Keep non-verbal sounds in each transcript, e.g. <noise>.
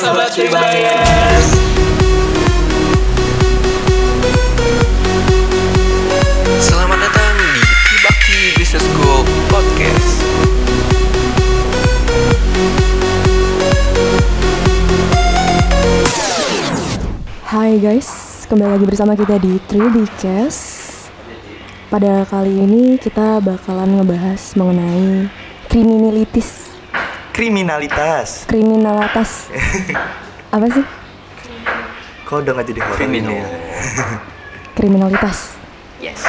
Sobat Tribayers Selamat datang di Kibaki Business School Podcast. Hai guys, kembali lagi bersama kita di 3Bcast Pada kali ini kita bakalan ngebahas mengenai kriminalitis kriminalitas. Kriminalitas. <laughs> Apa sih? kok udah gak jadi horor ini ya? Kriminalitas. Yes.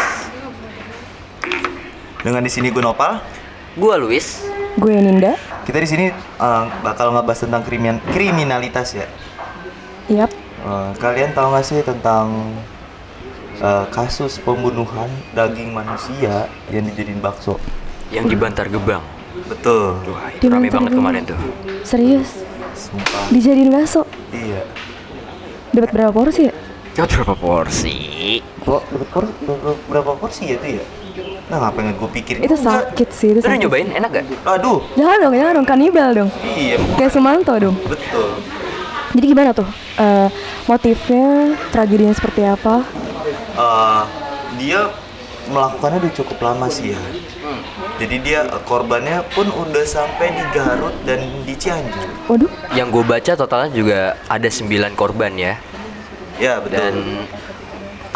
Dengan di sini gue Nopal. Gua Luis. Gue Ninda. Kita di sini eh, bakal ngebahas tentang krimin kriminalitas ya? Yap, Eh, kalian tahu gak sih tentang eh, kasus pembunuhan daging manusia yang dijadiin bakso? Yang di Bantar Gebang betul. Wah itu rame banget kemarin tuh. serius? Sumpah. Dijadiin bakso? Iya. Dapat berapa porsi ya? Dapat berapa porsi? kok dapat berapa porsi ya itu ya? Nah ngapain gue pikirin? Itu sakit sih, itu sakit. nyobain? Enak gak? aduh. Jangan dong, jangan dong, kanibal dong. Iya. Kayak Sumanto dong. Betul. Jadi gimana tuh? Eh, motifnya, tragedinya seperti apa? Eh, dia melakukannya udah cukup lama sih ya. Jadi dia korbannya pun udah sampai di Garut dan di Cianjur. Waduh, Yang gue baca totalnya juga ada 9 korban ya Ya betul. Dan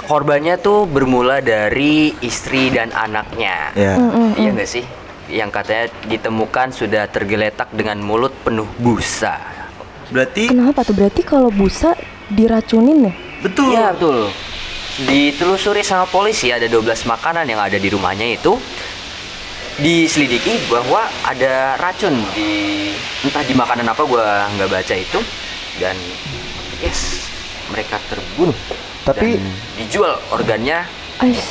korbannya tuh bermula dari istri dan anaknya ya. Iya nggak sih? Yang katanya ditemukan sudah tergeletak dengan mulut penuh busa Berarti kenapa tuh? Berarti kalau busa diracunin ya? betul. Iya betul. Ditelusuri sama polisi ada 12 makanan yang ada di rumahnya itu diselidiki bahwa ada racun di entah di makanan apa gua nggak baca itu dan yes mereka terbunuh Tapi- dan dijual organnya Ais,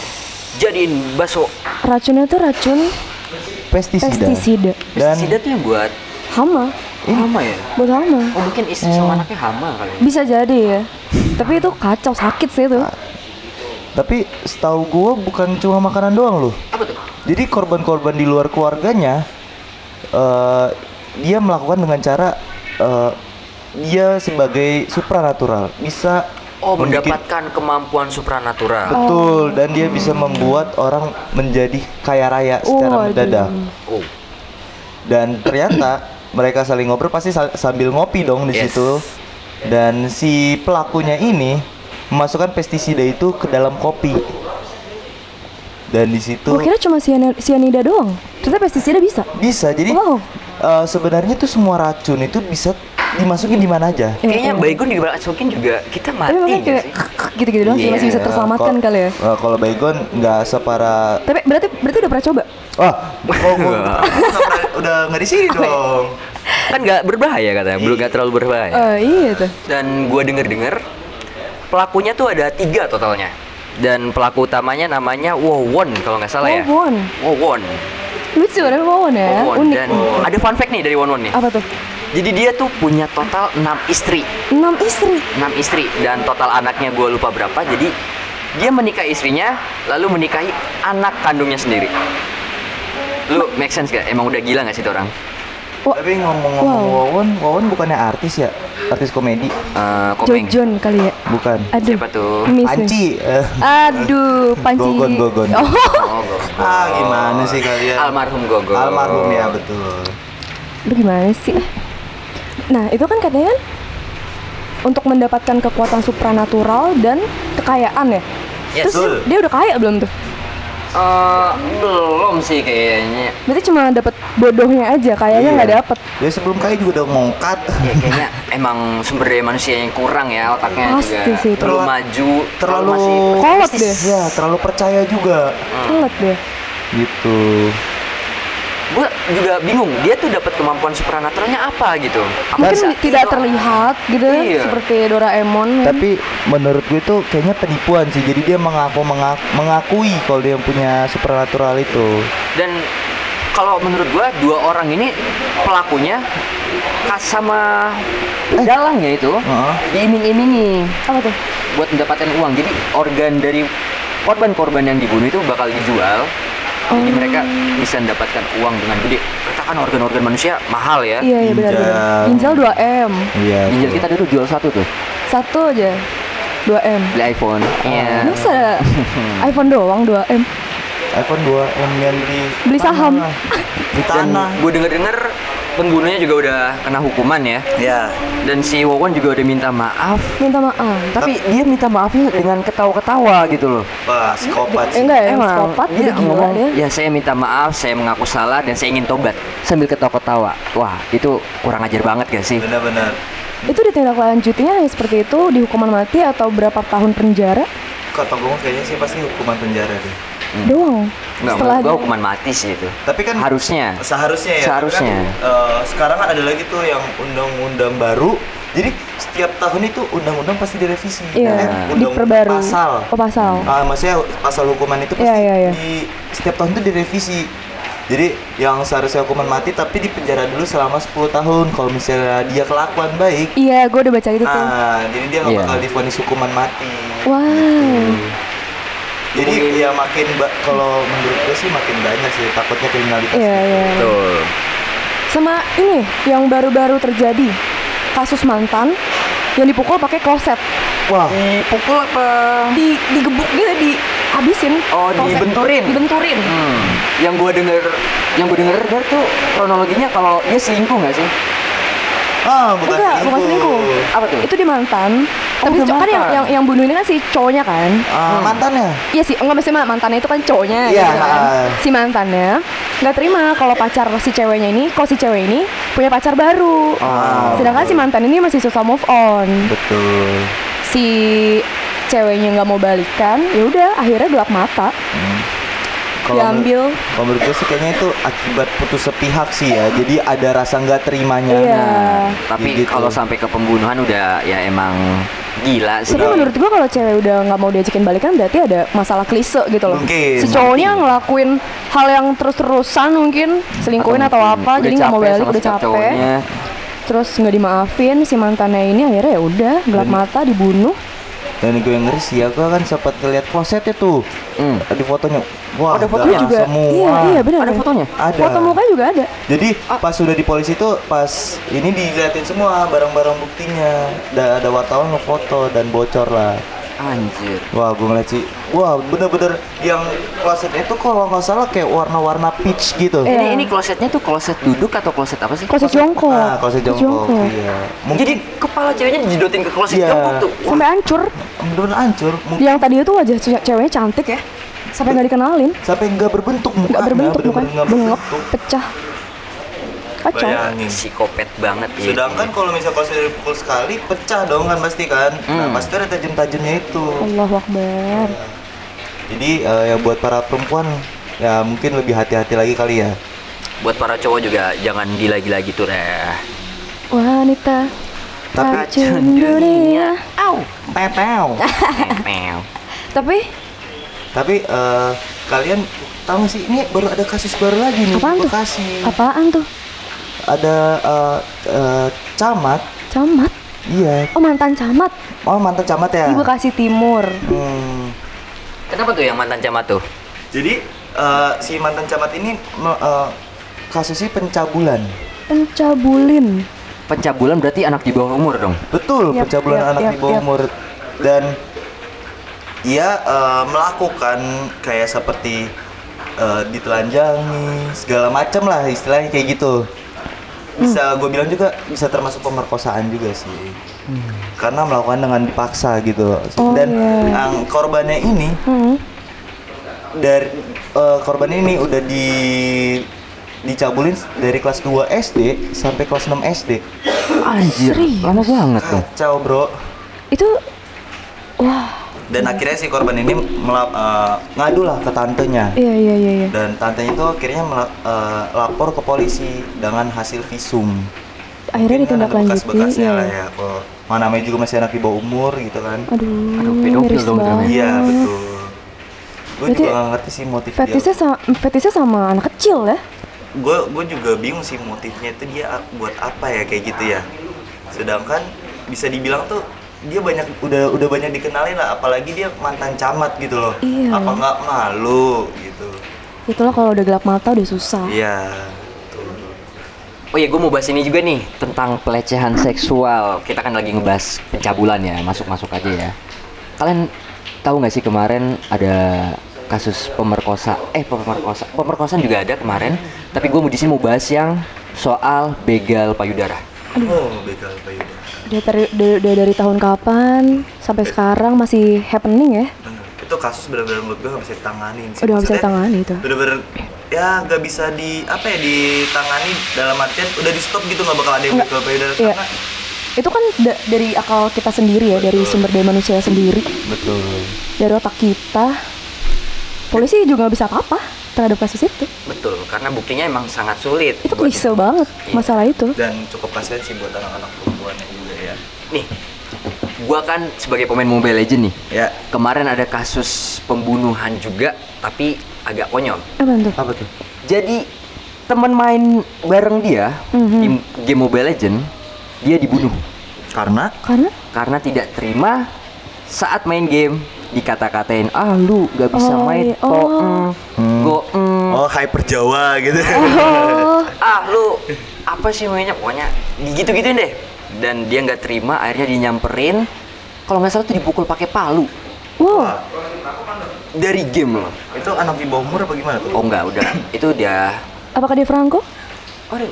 jadiin bakso racunnya tuh racun Pestisida. pestisida. Dan pestisida tuh yang buat Hama, hama ya buat hama. oh mungkin istri sama anaknya hama kali ya Bisa jadi ya. Tapi itu kacau, sakit sih itu. Tapi setahu gua bukan cuma makanan doang loh. apa tuh Jadi korban-korban di luar keluarganya eh dia melakukan dengan cara eh dia sebagai supranatural bisa oh mendapatkan kemampuan supranatural Betul, dan dia bisa membuat orang menjadi kaya raya secara Waduh. mendadak. oh Dan ternyata mereka saling ngobrol pasti sambil ngopi dong di Yes. situ. Dan si pelakunya ini memasukkan pestisida itu ke dalam kopi. Dan di situ Gue kira cuma siani- sianida doang. Ternyata pestisida bisa. bisa. Jadi Wow. eh, sebenarnya tuh semua racun itu bisa dimasukin di mana aja. Iya, Kayaknya iya. baygon dimasukin juga kita Tapi mati nggak kayak sih? gitu-gitu doang sih Iya. masih bisa terselamatkan Kal- kali ya. eh, kalau baygon nggak separah Tapi berarti berarti udah pernah coba? Wah, oh, pernah- udah nggak di sini <laughs> dong. Kan nggak berbahaya katanya, belum nggak terlalu berbahaya. Eh iya tuh. Dan gua denger-denger pelakunya tuh ada tiga totalnya. Dan pelaku utamanya namanya Wowon kalau nggak salah ya. Wawon. Wowon. Lucu kan Wawon ya? Wowon. Unik. Dan ada fun fact nih dari Wowon nih. Apa tuh? Jadi dia tuh punya total 6 istri. Enam istri. 6 istri dan total anaknya gue lupa berapa. Jadi dia menikahi istrinya lalu menikahi anak kandungnya sendiri. Lu make sense gak? Emang udah gila gak sih tuh orang? Wah, Tapi ngomong-ngomong Wow. Wawon, Wawon bukannya artis ya? Artis komedi? Eh, Komeng. Jojon kali ya? Bukan. Aduh. Siapa tuh? Miss. Panci. eh. Aduh, panci. Gogon, Gogon. Oh, <laughs> Oh, Gogo. Ah, gimana sih kalian? Almarhum Gogo. Almarhum ya, betul. lu gimana sih? Nah, itu kan katanya kan untuk mendapatkan kekuatan supranatural dan kekayaan ya. Yes. Terus Betul. dia udah kaya belum tuh? Eh, belum sih kayaknya. Berarti cuma dapat bodohnya aja, kayaknya Iya. nggak dapet. Dia sebelum kaya juga udah ngongkat. Ya kayaknya emang sumber daya manusia yang kurang ya otaknya Pasti juga sih itu. terlalu maju, Terlalu masih Kolot deh. Ya, terlalu percaya juga. Telat deh. Gitu. Gue juga bingung, dia tuh dapat kemampuan supranaturalnya apa gitu? Apa Mungkin bisa tidak itu- terlihat gitu Iya. seperti Doraemon. kan. Tapi menurut gue tuh kayaknya penipuan sih. Jadi dia mengaku mengaku, mengakui kalau dia punya supernatural itu. Dan kalau menurut gua dua orang ini pelakunya khas sama dalangnya itu Heeh. diiming-imingi Apa tuh? buat mendapatkan uang. Jadi organ dari korban-korban yang dibunuh itu bakal dijual Jadi mereka bisa mendapatkan uang dengan gede. Kita kan organ-organ manusia mahal ya. Iya iya benar benar. Ginjal. Ginjal 2 m, Iya. Ginjal kita dulu jual satu tuh, satu aja 2 m. beli iPhone. Iya. Masa <laughs> iPhone doang 2 m? iPhone 2 yang yang di Beli saham. Di tanah. gue denger-denger pembunuhnya juga udah kena hukuman ya. Ya. Dan si Wawon juga udah minta maaf. Minta maaf. Tapi dia minta maafnya dengan ketawa-ketawa gitu loh. Wah, psikopat Eh, sih. enggak ya, psikopat dia udah gila ngomong, dia. ya saya minta maaf, saya mengaku salah dan saya ingin tobat sambil ketawa-ketawa. Wah, itu kurang ajar banget gak sih? Benar-benar. Itu ditindaklanjutinya yang seperti itu di hukuman mati atau berapa tahun penjara Kata gue kayaknya sih pasti hukuman penjara deh. Doang. Enggak, Setelah gua hukuman mati sih itu. Tapi kan Harusnya. seharusnya ya. Seharusnya. tapi Kan, eh, sekarang kan ada lagi tuh yang undang-undang baru. Jadi setiap tahun itu undang-undang pasti direvisi. Iya, undang- diperbarui. Pasal. Oh, pasal. Ah, maksudnya pasal hukuman itu pasti Iya, iya, iya. di setiap tahun itu direvisi. Jadi yang seharusnya hukuman mati tapi di penjara dulu selama 10 tahun. Kalau misalnya dia kelakuan baik, Iya, gue udah baca itu tuh. ah jadi dia nggak Iya. bakal divonis hukuman mati. Wow. Jadi ya makin kalau menurut gue sih makin banyak sih takutnya kriminalitas. Iya, iya. Betul. Sama ini yang baru-baru terjadi kasus mantan yang dipukul pakai kloset. Wah, Dipukul apa? Di digebuk gitu, dihabisin. Oh, kloset. dibenturin? Dibenturin. Hmm. Yang gua denger, yang gua denger denger tuh kronologinya kalau dia selingkuh nggak sih? Ah bukan Enggak, bukan selingkuh. Apa tuh? Itu di mantan. Tapi udah co- kan yang, yang yang bunuh ini kan si cowoknya kan. Ah, mantannya. Iya sih, enggak mesti ma- mantannya itu kan cowoknya Iya, gitu kan. ah. Si mantannya nggak terima kalau pacar si ceweknya ini, kalau si cewek ini punya pacar baru. Ah, Sedangkan si mantan ini masih susah move on. Betul. Si ceweknya nggak mau balikan, ya udah akhirnya gelap mata. Kalau Diambil. Kalau menurut gue sih kayaknya itu akibat putus sepihak sih ya. Jadi ada rasa nggak terimanya. Iya. Tapi Gitu. kalau sampai ke pembunuhan udah ya emang gila sih. Tapi menurut gua kalau cewek udah nggak mau diajakin balikan berarti ada masalah klise gitu loh. Mungkin, Si cowoknya ngelakuin hal yang terus-terusan mungkin selingkuhin atau, mungkin apa, udah jadi nggak mau balik udah capek. cowoknya. Terus nggak dimaafin si mantannya ini akhirnya ya udah gelap mata dibunuh. Dan gue yang ngeri sih ya, gue kan sempat ngeliat klosetnya tuh Hmm. di fotonya. Wah, Ada fotonya juga semua. iya iya benar. Ada fotonya? Ada. Foto mukanya juga ada. Jadi pas sudah di polisi tuh pas ini diliatin semua barang-barang buktinya. Dan ada wartawan ngefoto dan bocor lah. Anjir. Wah, gue ngeliat sih. Wah, bener-bener yang klosetnya itu kalau nggak salah kayak warna-warna peach gitu. Iya. Ini ini klosetnya tuh kloset duduk atau kloset apa sih? Kloset jongkok. Ah, kloset jongkok. Iya. Mungkin Jadi kepala ceweknya dijodotin ke kloset Iya. jongkok tuh. Wah, Sampai hancur. bener-bener hancur. Mungkin Yang tadi itu wajah ce- ceweknya cantik ya. Sampai nggak dikenalin. sampai nggak berbentuk mukanya. Nggak berbentuk Bengep, berbentuk. pecah. Kacau. Bayangin. psikopat banget ya. Sedangkan kalau misalnya kalau sudah dipukul sekali pecah dong kan pasti kan. Nah, Hmm. pasti ada tajam-tajamnya itu. Allahu Akbar. Jadi eh, yang buat para perempuan ya mungkin lebih hati-hati lagi kali ya. Buat para cowok juga jangan gila-gila gitu deh. Wanita Tapi- racun <laughs> dunia. Au. Pepew. <laughs> Meow. Tapi Tapi eh, kalian tahu sih ini baru ada kasus baru lagi nih Apaan di tuh? Bekasi. apaan tuh? Ada eh, eh, camat. Camat? Iya. Oh mantan camat Oh mantan camat ya. di Bekasi Timur. Hmm. Kenapa tuh yang mantan camat tuh? Jadi eh, si mantan camat ini eh, kasusnya pencabulan. Pencabulin. Pencabulan berarti anak di bawah umur dong. Betul, Yap, pencabulan yap, anak yap, di bawah yap. umur dan ia eh, melakukan kayak seperti eh, ditelanjangi segala macam lah istilahnya kayak gitu. Bisa gue bilang juga bisa termasuk pemerkosaan juga sih. Karena melakukan dengan dipaksa gitu loh. Oh, dan iya. yang korbannya ini Hmm. dari eh, korban ini udah di dicabulin dari kelas 2 SD sampai kelas 6 SD. Anjir, lama banget tuh. Kacau, Bro. Itu wah Dan akhirnya si korban ini melap, eh, ngadu lah ke tantenya. iya iya iya iya. Dan tantenya itu akhirnya mela- eh, lapor ke polisi dengan hasil visum. Akhirnya ditindaklanjuti. bekas-bekasnya Iya. lah ya. Mana namanya juga masih anak di bawah umur gitu kan. Aduh, Aduh, pedofil miris dong banget. Iya, betul. Gue juga gak ngerti sih motif Fetisnya dia. sama fetisnya sama anak kecil ya? Gue gue juga bingung sih motifnya itu dia buat apa ya kayak gitu ya. Sedangkan bisa dibilang tuh dia banyak udah udah banyak dikenalin lah apalagi dia mantan camat gitu loh Iya. apa nggak malu gitu Itulah kalau udah gelap mata udah susah. Iya. Oh iya, gue mau bahas ini juga nih tentang pelecehan seksual. Kita kan lagi ngebahas pencabulan ya, masuk-masuk aja ya. Kalian tahu nggak sih kemarin ada kasus pemerkosa? Eh, pemerkosa, pemerkosaan juga ada kemarin. Tapi gue mau di sini mau bahas yang soal begal payudara. Oh, begal payudara. Udah, dari, udah- udah dari tahun kapan sampai sekarang masih happening ya? Itu kasus benar-benar menurut gue gak bisa ditanganin sih. Udah nggak bisa ditangani itu. Bener-bener ya nggak bisa di apa ya ditangani dalam artian udah di stop gitu nggak bakal ada yang begal payudara Iya. karena Itu kan da- dari akal kita sendiri ya, dari sumber daya manusia sendiri, betul. dari otak kita. Polisi juga nggak bisa apa-apa terhadap kasus itu. Betul, karena buktinya emang sangat sulit. Itu klise banget Iya. masalah itu. Dan cukup kasihan sih buat anak-anak perempuannya juga ya. Nih, gua kan sebagai pemain Mobile Legend nih. Ya. Kemarin ada kasus pembunuhan juga, tapi agak konyol. Apa tuh? Apa tuh? Jadi teman main bareng dia Mhm. di game Mobile Legend, dia dibunuh Karena Karena karena tidak terima saat main game dikata-katain ah lu gak bisa Oh, main iya. kok Oh. mm, go mm." oh hyper Jawa gitu. oh, <laughs> ah lu apa sih mainnya pokoknya gitu-gituin deh dan dia nggak terima akhirnya dinyamperin kalau nggak salah tuh dipukul pakai palu wow, dari game loh itu anak di bawah umur apa gimana tuh? oh nggak udah itu dia apakah dia Franco? oh deh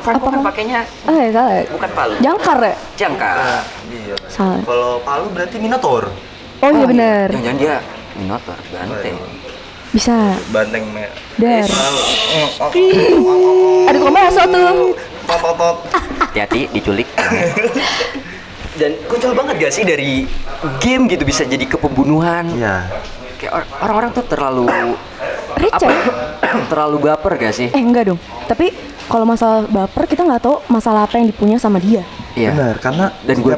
Franco kan pakainya Ah, ya salah. ya? bukan palu Jangkar ya? jangkar Iya. Salah. Kalau Palu berarti Minotaur. Oh iya benar. jangan-jangan dia minotaur banteng Bisa. Banteng merah. Dar. Oh, Ada tukang bakso tuh. Pop pop pop. hati-hati diculik <laughs> dan konyol banget gak sih dari game gitu bisa jadi ke pembunuhan Iya. kayak or- orang-orang tuh terlalu apa <coughs> terlalu baper gak sih Eh enggak dong. Tapi kalau masalah baper kita nggak tahu masalah apa yang dipunya sama dia. iya Benar, karena Dan gua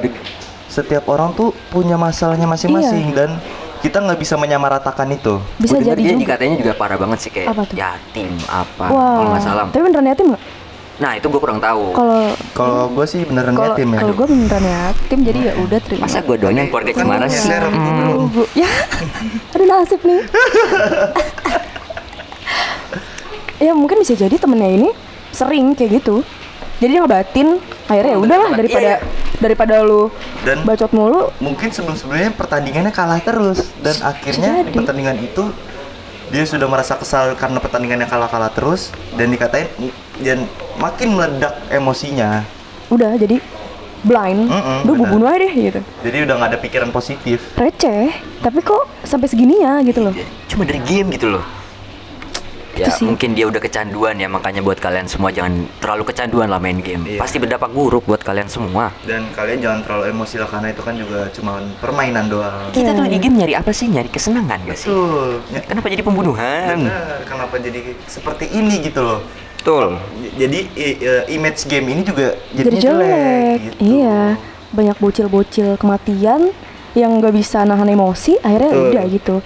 setiap, orang tuh punya masalahnya masing-masing dan kita nggak bisa menyamaratakan itu. Bisa jadi dia juga. dikatanya juga parah banget sih kayak Apa tuh? yatim apa Wah. kalau nggak salah Tapi beneran yatim nggak? Nah itu gue kurang tahu Kalau Kalau gue sih beneran kalau yatim ya. kalau gue beneran yatim jadi ya udah terima. masa gue doang yang keluarga Kan Cemara gua sih. Oh, Bu. <laughs> Ya, aduh nasib nih. <laughs> ya mungkin bisa jadi temennya ini sering kayak gitu. Jadi dia ngebatin, akhirnya ya udahlah Iya, daripada iya. daripada lu Dan- bacot mulu. Mungkin sebelum-sebelumnya pertandingannya kalah terus dan akhirnya di pertandingan itu dia sudah merasa kesal karena pertandingannya kalah-kalah terus dan dikatain dan makin meledak emosinya. Udah jadi blind. Mm-mm, Udah gue bunuh aja deh gitu. Jadi udah nggak ada pikiran positif. Receh, tapi kok sampai segininya gitu loh. cuma dari game gitu loh ya Itu sih. mungkin dia udah kecanduan ya makanya buat kalian semua jangan terlalu kecanduan lah main game Iya. pasti berdampak buruk buat kalian semua Dan kalian jangan terlalu emosi lah karena itu kan juga cuma permainan doang. kita Iya. tuh di game nyari apa sih nyari kesenangan gak sih Betul. Ya, kenapa jadi pembunuhan benar. Kenapa jadi seperti ini gitu loh? Betul Jadi i- image game ini juga Jadi jadinya jelek. gitu. Iya, banyak bocil-bocil kematian yang nggak bisa nahan emosi, akhirnya Betul. udah gitu.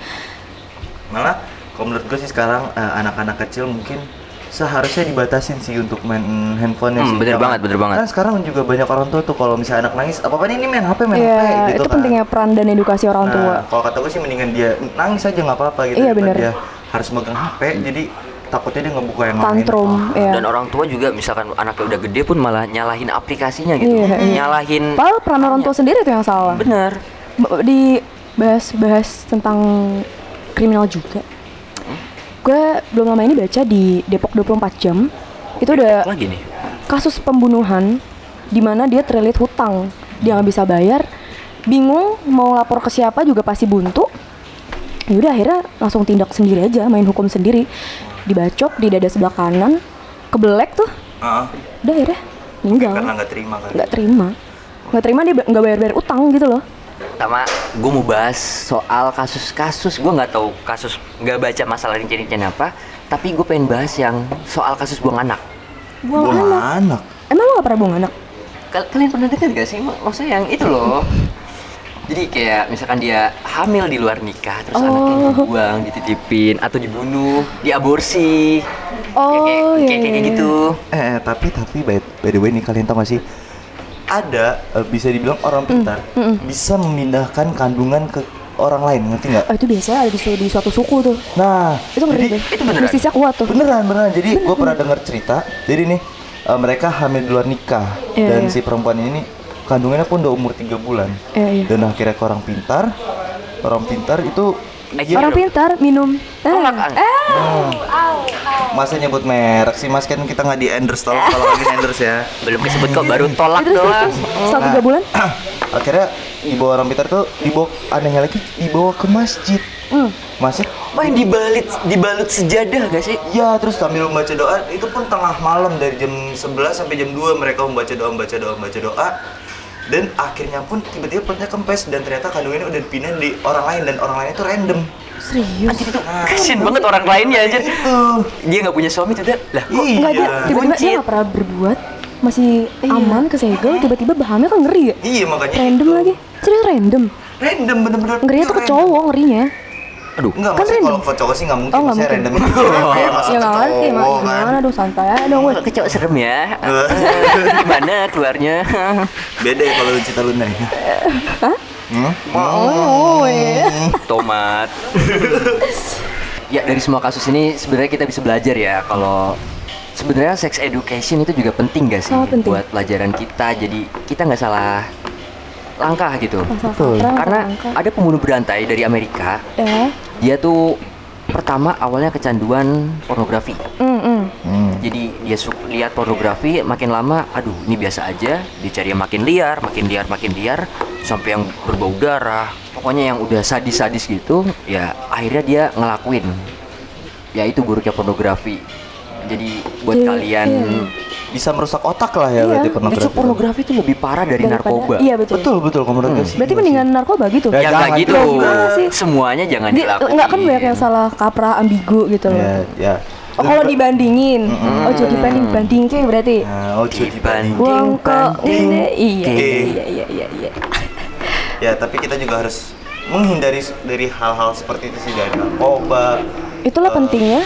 Malah kalau menurut gue sih sekarang eh, anak-anak kecil mungkin seharusnya dibatasin sih untuk main handphonenya Hmm, sih. bener banget, bener banget. Kan sekarang juga banyak orang tua tuh kalau misalnya anak nangis apa apa ini main HP main Iya, HP gitu itu kan. pentingnya peran dan edukasi orang tua. Nah, kalau kata gue sih mendingan dia nangis aja nggak apa-apa gitu. Iya, bener. Dia harus megang HP jadi takutnya dia ngebuka yang lain. Tantrum, ya. dan orang tua juga misalkan anaknya udah gede pun malah nyalahin aplikasinya gitu Iya, iya. nyalahin Padahal peran orang tua sendiri tuh yang salah. bener Di bahas-bahas tentang kriminal juga. Gue belum lama ini baca di Depok 24 jam. Itu udah lagi nih kasus pembunuhan di mana dia terlilit hutang dia nggak bisa bayar bingung mau lapor ke siapa juga pasti buntu yaudah akhirnya langsung tindak sendiri aja main hukum sendiri. Dibacok di dada sebelah kanan kebelek tuh. Heeh. udah akhirnya meninggal. Karena nggak terima kan. nggak terima. Nggak terima dia nggak bayar bayar utang gitu loh. Sama gue mau bahas soal kasus-kasus. Gue nggak tahu kasus nggak baca masalah rincian-rincian apa tapi gue pengen bahas yang soal kasus buang anak. Buang, Buang anak? anak. emang lo gak pernah buang anak? Kal- kalian pernah dengar gak sih? Mak- maksudnya yang itu loh jadi kayak misalkan dia hamil di luar nikah terus anaknya Oh. dibuang dititipin atau dibunuh diaborsi Oh, kayak, iya, kayak, kayak iya, gitu Eh, tapi tapi by, by the way nih kalian tau gak sih ada eh, bisa dibilang orang pintar bisa memindahkan kandungan ke orang lain, ngerti nggak? Oh, itu biasanya ada di, su- di suatu suku tuh. Nah, Itu ngeri jadi- itu beneran? Mistisnya kuat tuh. Beneran, beneran. Jadi gue pernah dengar cerita. Jadi nih eh, mereka hamil di luar nikah Iya, dan iya. si perempuan ini kandungannya pun udah umur tiga bulan. Iya, iya. Dan akhirnya ke orang pintar, orang pintar itu Eh, dia- Orang pintar minum. Eh, eh, masa nyebut merek sih mas kan kita nggak di endorse tolong kalau lagi endorse ya. Belum kesebut kok baru tolak terus doang. Setelah tiga bulan. <clears throat> akhirnya dibawa orang pintar tuh dibawa anehnya lagi dibawa ke masjid. Hmm. Masjid yang dibalut dibalut sejadah gak sih? Ya terus sambil membaca doa itu pun tengah malam dari jam 11 sampai jam 2 mereka membaca doa membaca doa membaca doa dan akhirnya pun tiba-tiba perutnya kempes dan ternyata kandungannya udah dipindah di orang lain dan orang lain itu random. Serius. Kasian banget orang lainnya aja. Itu. Dia nggak punya suami tuh, lah. Iya. Enggak dia tiba-tiba dia nggak pernah berbuat masih aman kesegel tiba-tiba bahannya kan ngeri ya Iya makanya random itu. lagi serius random Random bener-bener. ngerinya tuh ke cowok ngerinya Aduh. Enggak, Kan random. kalau cowok sih nggak mungkin, Oh, nggak saya random itu kayak masuk ya nggak ngerti cowok kan. gimana dong santai aja dong Kecok serem ya. <laughs> Gimana keluarnya? Beda ya kalau Cita Luna ya. Hmm? oh weh Tomat. ya dari semua kasus ini sebenarnya kita bisa belajar ya kalau sebenarnya sex education itu juga penting gak sih Sangat penting. buat pelajaran kita. Jadi kita nggak salah langkah gitu. Betul. Karena ada pembunuh berantai dari Amerika. ya Dia tuh pertama awalnya kecanduan pornografi. mm -mm. Hmm. Jadi dia lihat pornografi makin lama, aduh ini biasa aja. Dicari yang makin liar, makin liar, makin liar, sampai yang berbau darah. Pokoknya yang udah sadis-sadis gitu, ya akhirnya dia ngelakuin. Ya itu buruknya pornografi. Jadi buat Jadi, kalian, iya. Bisa merusak otak lah ya Iya, berarti justru pornografi. pornografi itu lebih parah dari Daripada- narkoba. iya betul Betul betul kalau menurut sih. berarti mendingan narkoba gitu Ya, Ya nggak jangan gitu. sih? Semuanya jangan Di, dilakuin. enggak kan banyak yang salah kaprah ambigu gitu loh Ya, ya. Oh, kalau dibandingin, oh jadi banding bandingin berarti. Nah, oh jadi Dibanding. Uang kok banding. ini iya Oke. iya iya iya iya. <laughs> Ya, tapi kita juga harus menghindari dari hal-hal seperti itu sih dari narkoba. Itulah Eh, pentingnya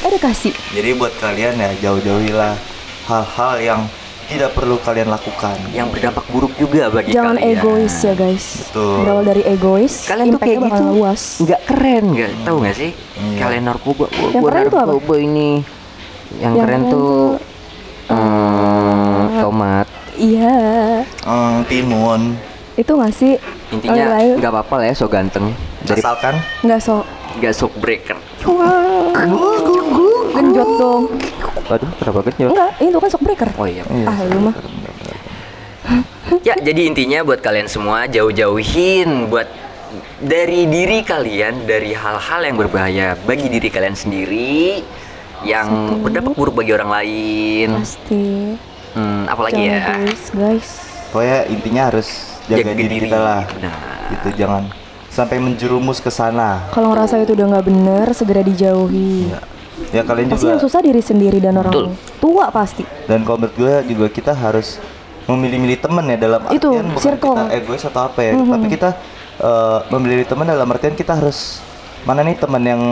edukasi. Jadi buat kalian ya jauh-jauhilah hal-hal yang tidak perlu kalian lakukan. yang berdampak buruk juga bagi Jangan kalian. egois ya guys. Betul. Berawal dari egois, Kalian tuh kayak gitu luas. nggak keren nggak tahu nggak sih Iya. kalian narkoba wah Yang gua keren tuh apa? narkoba ini yang, Yang keren keren tuh tuh, eh, tomat Iya. Hmm, timun, Itu nggak sih? intinya nggak apa-apa lah ya so ganteng dari asalkan nggak so nggak sok breaker genjot dong. Waduh kenapa genjot Enggak, itu kan shock breaker. oh iya Iya, Ah, lu mah. ya jadi intinya buat kalian semua jauh-jauhin buat dari diri kalian dari hal-hal yang berbahaya bagi diri kalian sendiri yang Satu. berdampak buruk bagi orang lain Pasti. hmm, apalagi Jangan ya egois, guys. pokoknya intinya harus jaga, diri, kita lah. Benar. Gitu jangan sampai menjerumus ke sana. Kalau ngerasa itu udah nggak bener, segera dijauhi. Ya. Ya kalian Pasti juga yang susah diri sendiri dan orang Betul. tua pasti. dan kalau menurut gue juga kita harus memilih-milih temen ya dalam Itu, artian bukan circle. kita egois atau apa ya Mhm. tapi kita eh, memilih teman dalam artian kita harus mana nih teman yang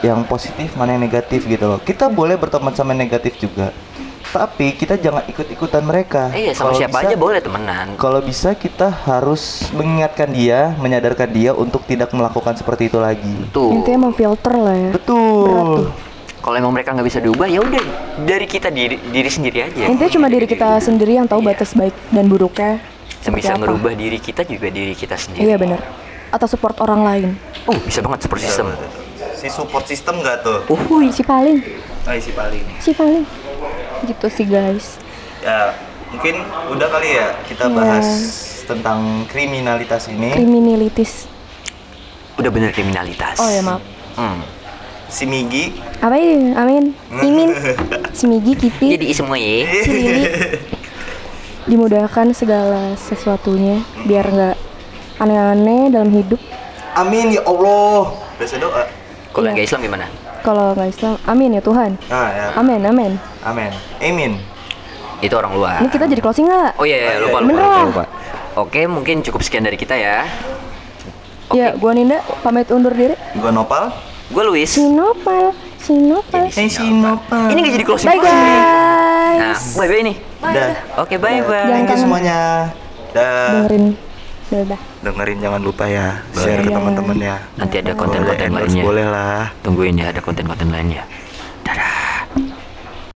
yang positif mana yang negatif gitu loh kita boleh berteman sama yang negatif juga tapi kita jangan ikut-ikutan mereka Eh, iya sama Kalau siapa bisa- aja boleh temenan kalau bisa kita harus mengingatkan dia menyadarkan dia untuk tidak melakukan seperti itu lagi tuh Intinya memfilter lah ya. betul kalau emang mereka nggak bisa diubah ya udah dari kita diri diri sendiri aja Intinya cuma diri kita sendiri yang tahu Iya. batas baik dan buruknya. yang bisa apa. ngerubah diri kita juga diri kita sendiri Iya benar. Atau support orang lain. oh bisa banget support system si support system nggak tuh oh Si paling, ah si paling si paling. Gitu sih guys. ya mungkin udah kali ya kita Iya. bahas tentang kriminalitas ini Kriminalitis. udah bener kriminalitas Oh ya maaf. Hmm. Si Migi Apa ini? Amin. <laughs> Imin. Semigi Kipi. jadi semua ya si Lili. Dimudahkan segala sesuatunya biar nggak aneh-aneh dalam hidup. amin ya Allah biasa doa kalau yang Iya. nggak Islam gimana Kalau nggak Islam, amin ya Tuhan. ah ya Amin, amin. amin amin itu orang luar Ini kita jadi closing nggak? oh iya, iya lupa, iya, lupa, lupa, lah. lupa. oke mungkin cukup sekian dari kita ya Ya, gua Ninda pamit undur diri. gua Nopal gue Luis Sinopal, Sinopal. Hey si Nopal ini nggak jadi closing Bye nih. nah guys. bye bye nih Dah. oke bye bye Jangan Thank semuanya. Dah. Dengerin udah. dengerin jangan lupa ya share ke teman-teman ya Nanti ada konten-konten lainnya. boleh lah Tungguin ya ada konten-konten lainnya.